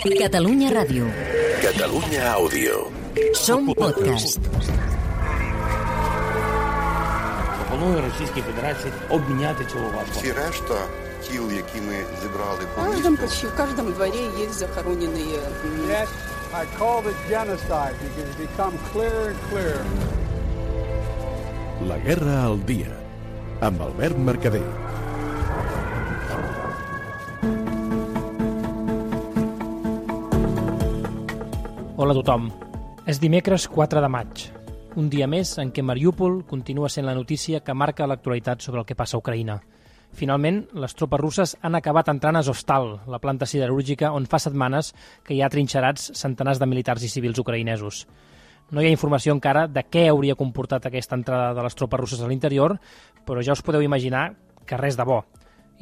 Catalunya Ràdio. Catalunya Àudio. Som podcast. Пропоную Російській Федерації обміняти цього важко. Всі решта тіл, які ми зібрали В по каждом, місту, почти в каждом дворе есть захороненные м, Yes, I called it genocide because it's become clearer and clearer. La guerra al dia. Amb Albert Mercader. Hola a tothom. És dimecres 4 de maig, un dia més en què Mariúpol continua sent la notícia que marca l'actualitat sobre el que passa a Ucraïna. Finalment, les tropes russes han acabat entrant a Zostal, la planta siderúrgica on fa setmanes que hi ha trinxerats centenars de militars i civils ucraïnesos. No hi ha informació encara de què hauria comportat aquesta entrada de les tropes russes a l'interior, però ja us podeu imaginar que res de bo.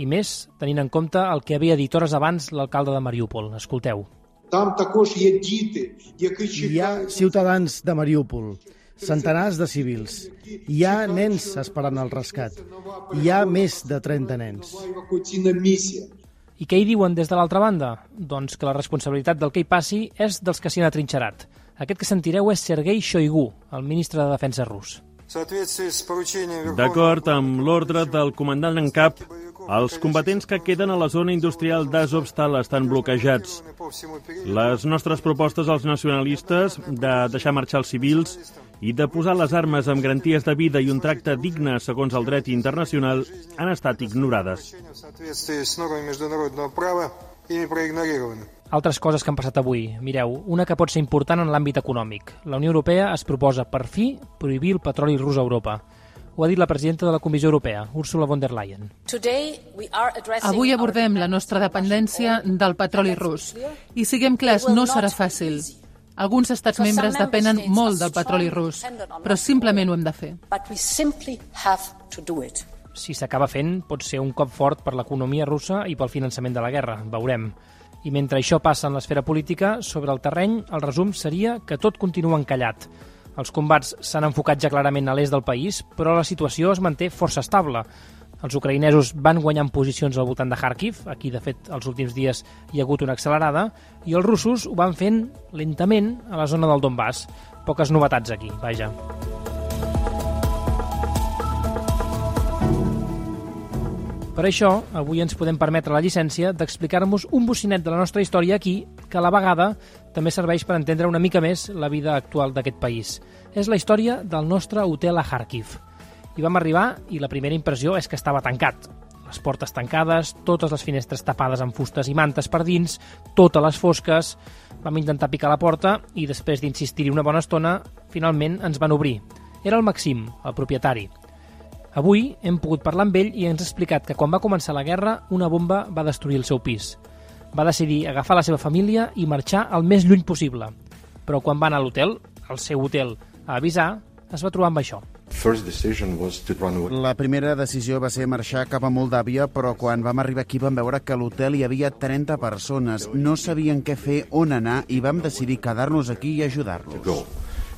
I més tenint en compte el que havia dit hores abans l'alcalde de Mariúpol. Escolteu. Там також є діти, які Hi ha чекають. ciutadans de Mariúpol, centenars de civils. Hi ha nens esperant el rescat. Hi ha més de 30 nens. евакуаційна місія. I què hi diuen des de l'altra banda? Doncs que la responsabilitat del que hi passi és dels que s'hi han atrinxerat. Aquest que sentireu és Sergei Shoigu, el ministre de Defensa rus. D'acord amb l'ordre del comandant en cap, els combatents que queden a la zona industrial d'Azovstal estan bloquejats. Les nostres propostes als nacionalistes de deixar marxar els civils i de posar les armes amb garanties de vida i un tracte digne segons el dret internacional han estat ignorades. Altres coses que han passat avui. Mireu, una que pot ser important en l'àmbit econòmic. La Unió Europea es proposa, per fi, prohibir el petroli rus a Europa. Ho ha dit la presidenta de la Comissió Europea, Ursula von der Leyen. Avui abordem la nostra dependència del petroli rus. I siguem clars, no serà fàcil. Alguns estats membres depenen molt del petroli rus, però simplement ho hem de fer. Si s'acaba fent, pot ser un cop fort per l'economia russa i pel finançament de la guerra, veurem. I mentre això passa en l'esfera política, sobre el terreny, el resum seria que tot continua encallat. Els combats s'han enfocat ja clarament a l'est del país, però la situació es manté força estable. Els ucraïnesos van guanyant posicions al voltant de Kharkiv, aquí de fet els últims dies hi ha hagut una accelerada, i els russos ho van fent lentament a la zona del Donbass. Poques novetats aquí, vaja. Per això, avui ens podem permetre la llicència d'explicar-nos un bocinet de la nostra història aquí, que a la vegada també serveix per entendre una mica més la vida actual d'aquest país. És la història del nostre hotel a Kharkiv. Hi vam arribar i la primera impressió és que estava tancat. Les portes tancades, totes les finestres tapades amb fustes i mantes per dins, totes les fosques... Vam intentar picar la porta i després d'insistir-hi una bona estona, finalment ens van obrir. Era el Maxim, el propietari. Avui hem pogut parlar amb ell i ens ha explicat que quan va començar la guerra una bomba va destruir el seu pis. Va decidir agafar la seva família i marxar el més lluny possible. Però quan va anar a l'hotel, al seu hotel, a avisar, es va trobar amb això. First decision was to run away. La primera decisió va ser marxar cap a Moldàvia, però quan vam arribar aquí vam veure que a l'hotel hi havia 30 persones. No sabien què fer, on anar, i vam decidir quedar-nos aquí i ajudar-los.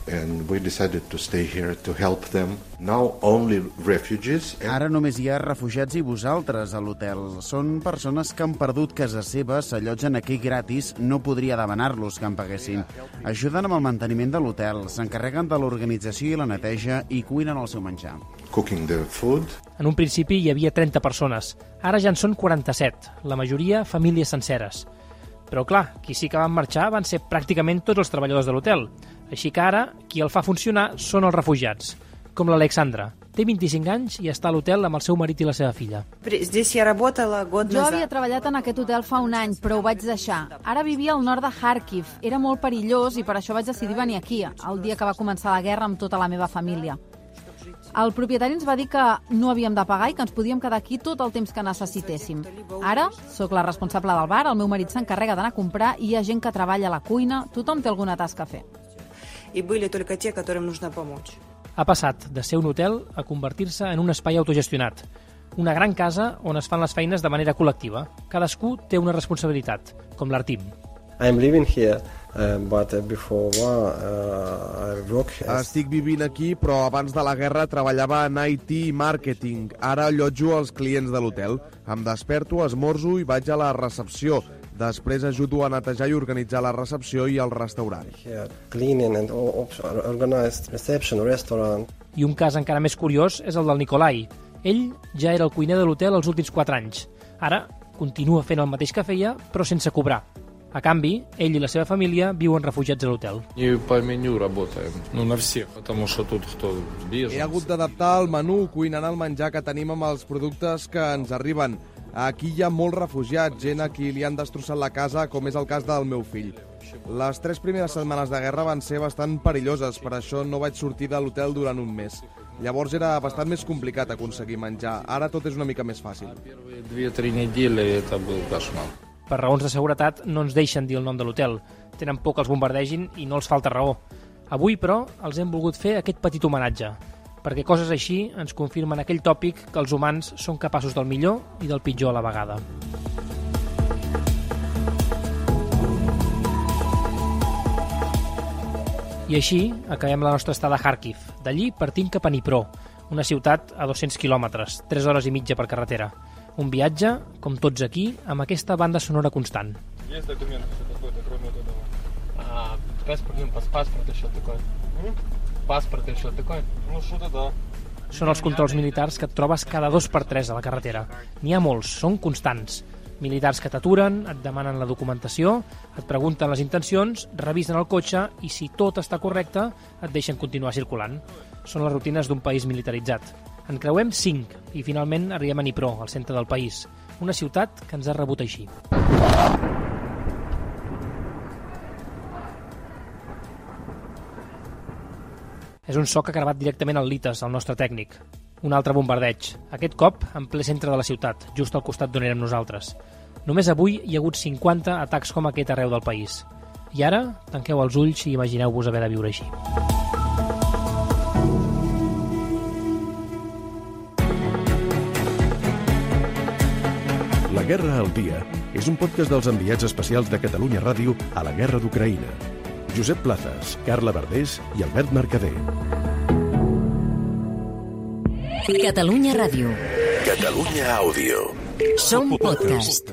Go. And we decided to stay here to help them. Now only refugees. And Ara només hi ha refugiats i vosaltres a l'hotel. Són persones que han perdut casa seva, s'allotgen aquí gratis, no podria demanar-los que en paguessin. Ajuden amb el manteniment de l'hotel, s'encarreguen de l'organització i la neteja i cuinen el seu menjar. cooking the food. En un principi hi havia 30 persones, ara ja en són 47, la majoria famílies senceres. Però clar, qui sí que van marxar van ser pràcticament tots els treballadors de l'hotel. Així que ara, qui el fa funcionar són els refugiats, com l'Alexandra. Té 25 anys i està a l'hotel amb el seu marit i la seva filla. Jo havia treballat en aquest hotel fa un any, però ho vaig deixar. Ara vivia al nord de Kharkiv. Era molt perillós i per això vaig decidir venir aquí, el dia que va començar la guerra amb tota la meva família. El propietari ens va dir que no havíem de pagar i que ens podíem quedar aquí tot el temps que necessitéssim. Ara sóc la responsable del bar, el meu marit s'encarrega d'anar a comprar i hi ha gent que treballa a la cuina, tothom té alguna tasca a fer. Ha passat de ser un hotel a convertir-se en un espai autogestionat. Una gran casa on es fan les feines de manera col·lectiva. Cadascú té una responsabilitat, com l'Artim. I'm living here, uh, but uh, before war, uh, I work as... Estic vivint aquí, però abans de la guerra treballava en IT i màrqueting. Ara allotjo els clients de l'hotel. Em desperto, esmorzo i vaig a la recepció. Després ajudo a netejar i organitzar la recepció i el restaurant. Cleaning and organized reception, restaurant. I un cas encara més curiós és el del Nicolai. Ell ja era el cuiner de l'hotel els últims 4 anys. Ara continua fent el mateix que feia, però sense cobrar. A canvi, ell i la seva família viuen refugiats a l'hotel. He hagut d'adaptar el menú cuinant el menjar que tenim amb els productes que ens arriben. Aquí hi ha molts refugiats, gent a qui li han destrossat la casa, com és el cas del meu fill. Les tres primeres setmanes de guerra van ser bastant perilloses, per això no vaig sortir de l'hotel durant un mes. Llavors era bastant més complicat aconseguir menjar. Ara tot és una mica més fàcil. Per raons de seguretat no ens deixen dir el nom de l'hotel. Tenen por que els bombardegin i no els falta raó. Avui, però, els hem volgut fer aquest petit homenatge perquè coses així ens confirmen aquell tòpic que els humans són capaços del millor i del pitjor a la vegada. I així acabem la nostra estada a Kharkiv. D'allí partim cap a Dnipro, una ciutat a 200 quilòmetres, 3 hores i mitja per carretera. Un viatge, com tots aquí, amb aquesta banda sonora constant. Есть документ какой-то, кроме вот этого? А, паспорт, ну, пас- паспорт еще такой. Паспорт еще такой? Ну, что-то да. Són els controls militars que et trobes cada dos per tres a la carretera. N'hi ha molts, són constants. Militars que t'aturen, et demanen la documentació, et pregunten les intencions, revisen el cotxe i si tot està correcte et deixen continuar circulant. Són les rutines d'un país militaritzat. En creuem 5 i finalment arribem a Dnipro, al centre del país, una ciutat que ens ha rebut així. És un so que ha gravat directament el Lites, el nostre tècnic. Un altre bombardeig, aquest cop en ple centre de la ciutat, just al costat d'on érem nosaltres. Només avui hi ha hagut 50 atacs com aquest arreu del país. I ara, tanqueu els ulls i imagineu-vos haver de viure així. La Guerra al Dia és un podcast dels enviats especials de Catalunya Ràdio a la Guerra d'Ucraïna. Josep Plazas, Carla Verdés i Albert Mercader. Catalunya Ràdio. Catalunya Àudio. Som podcast.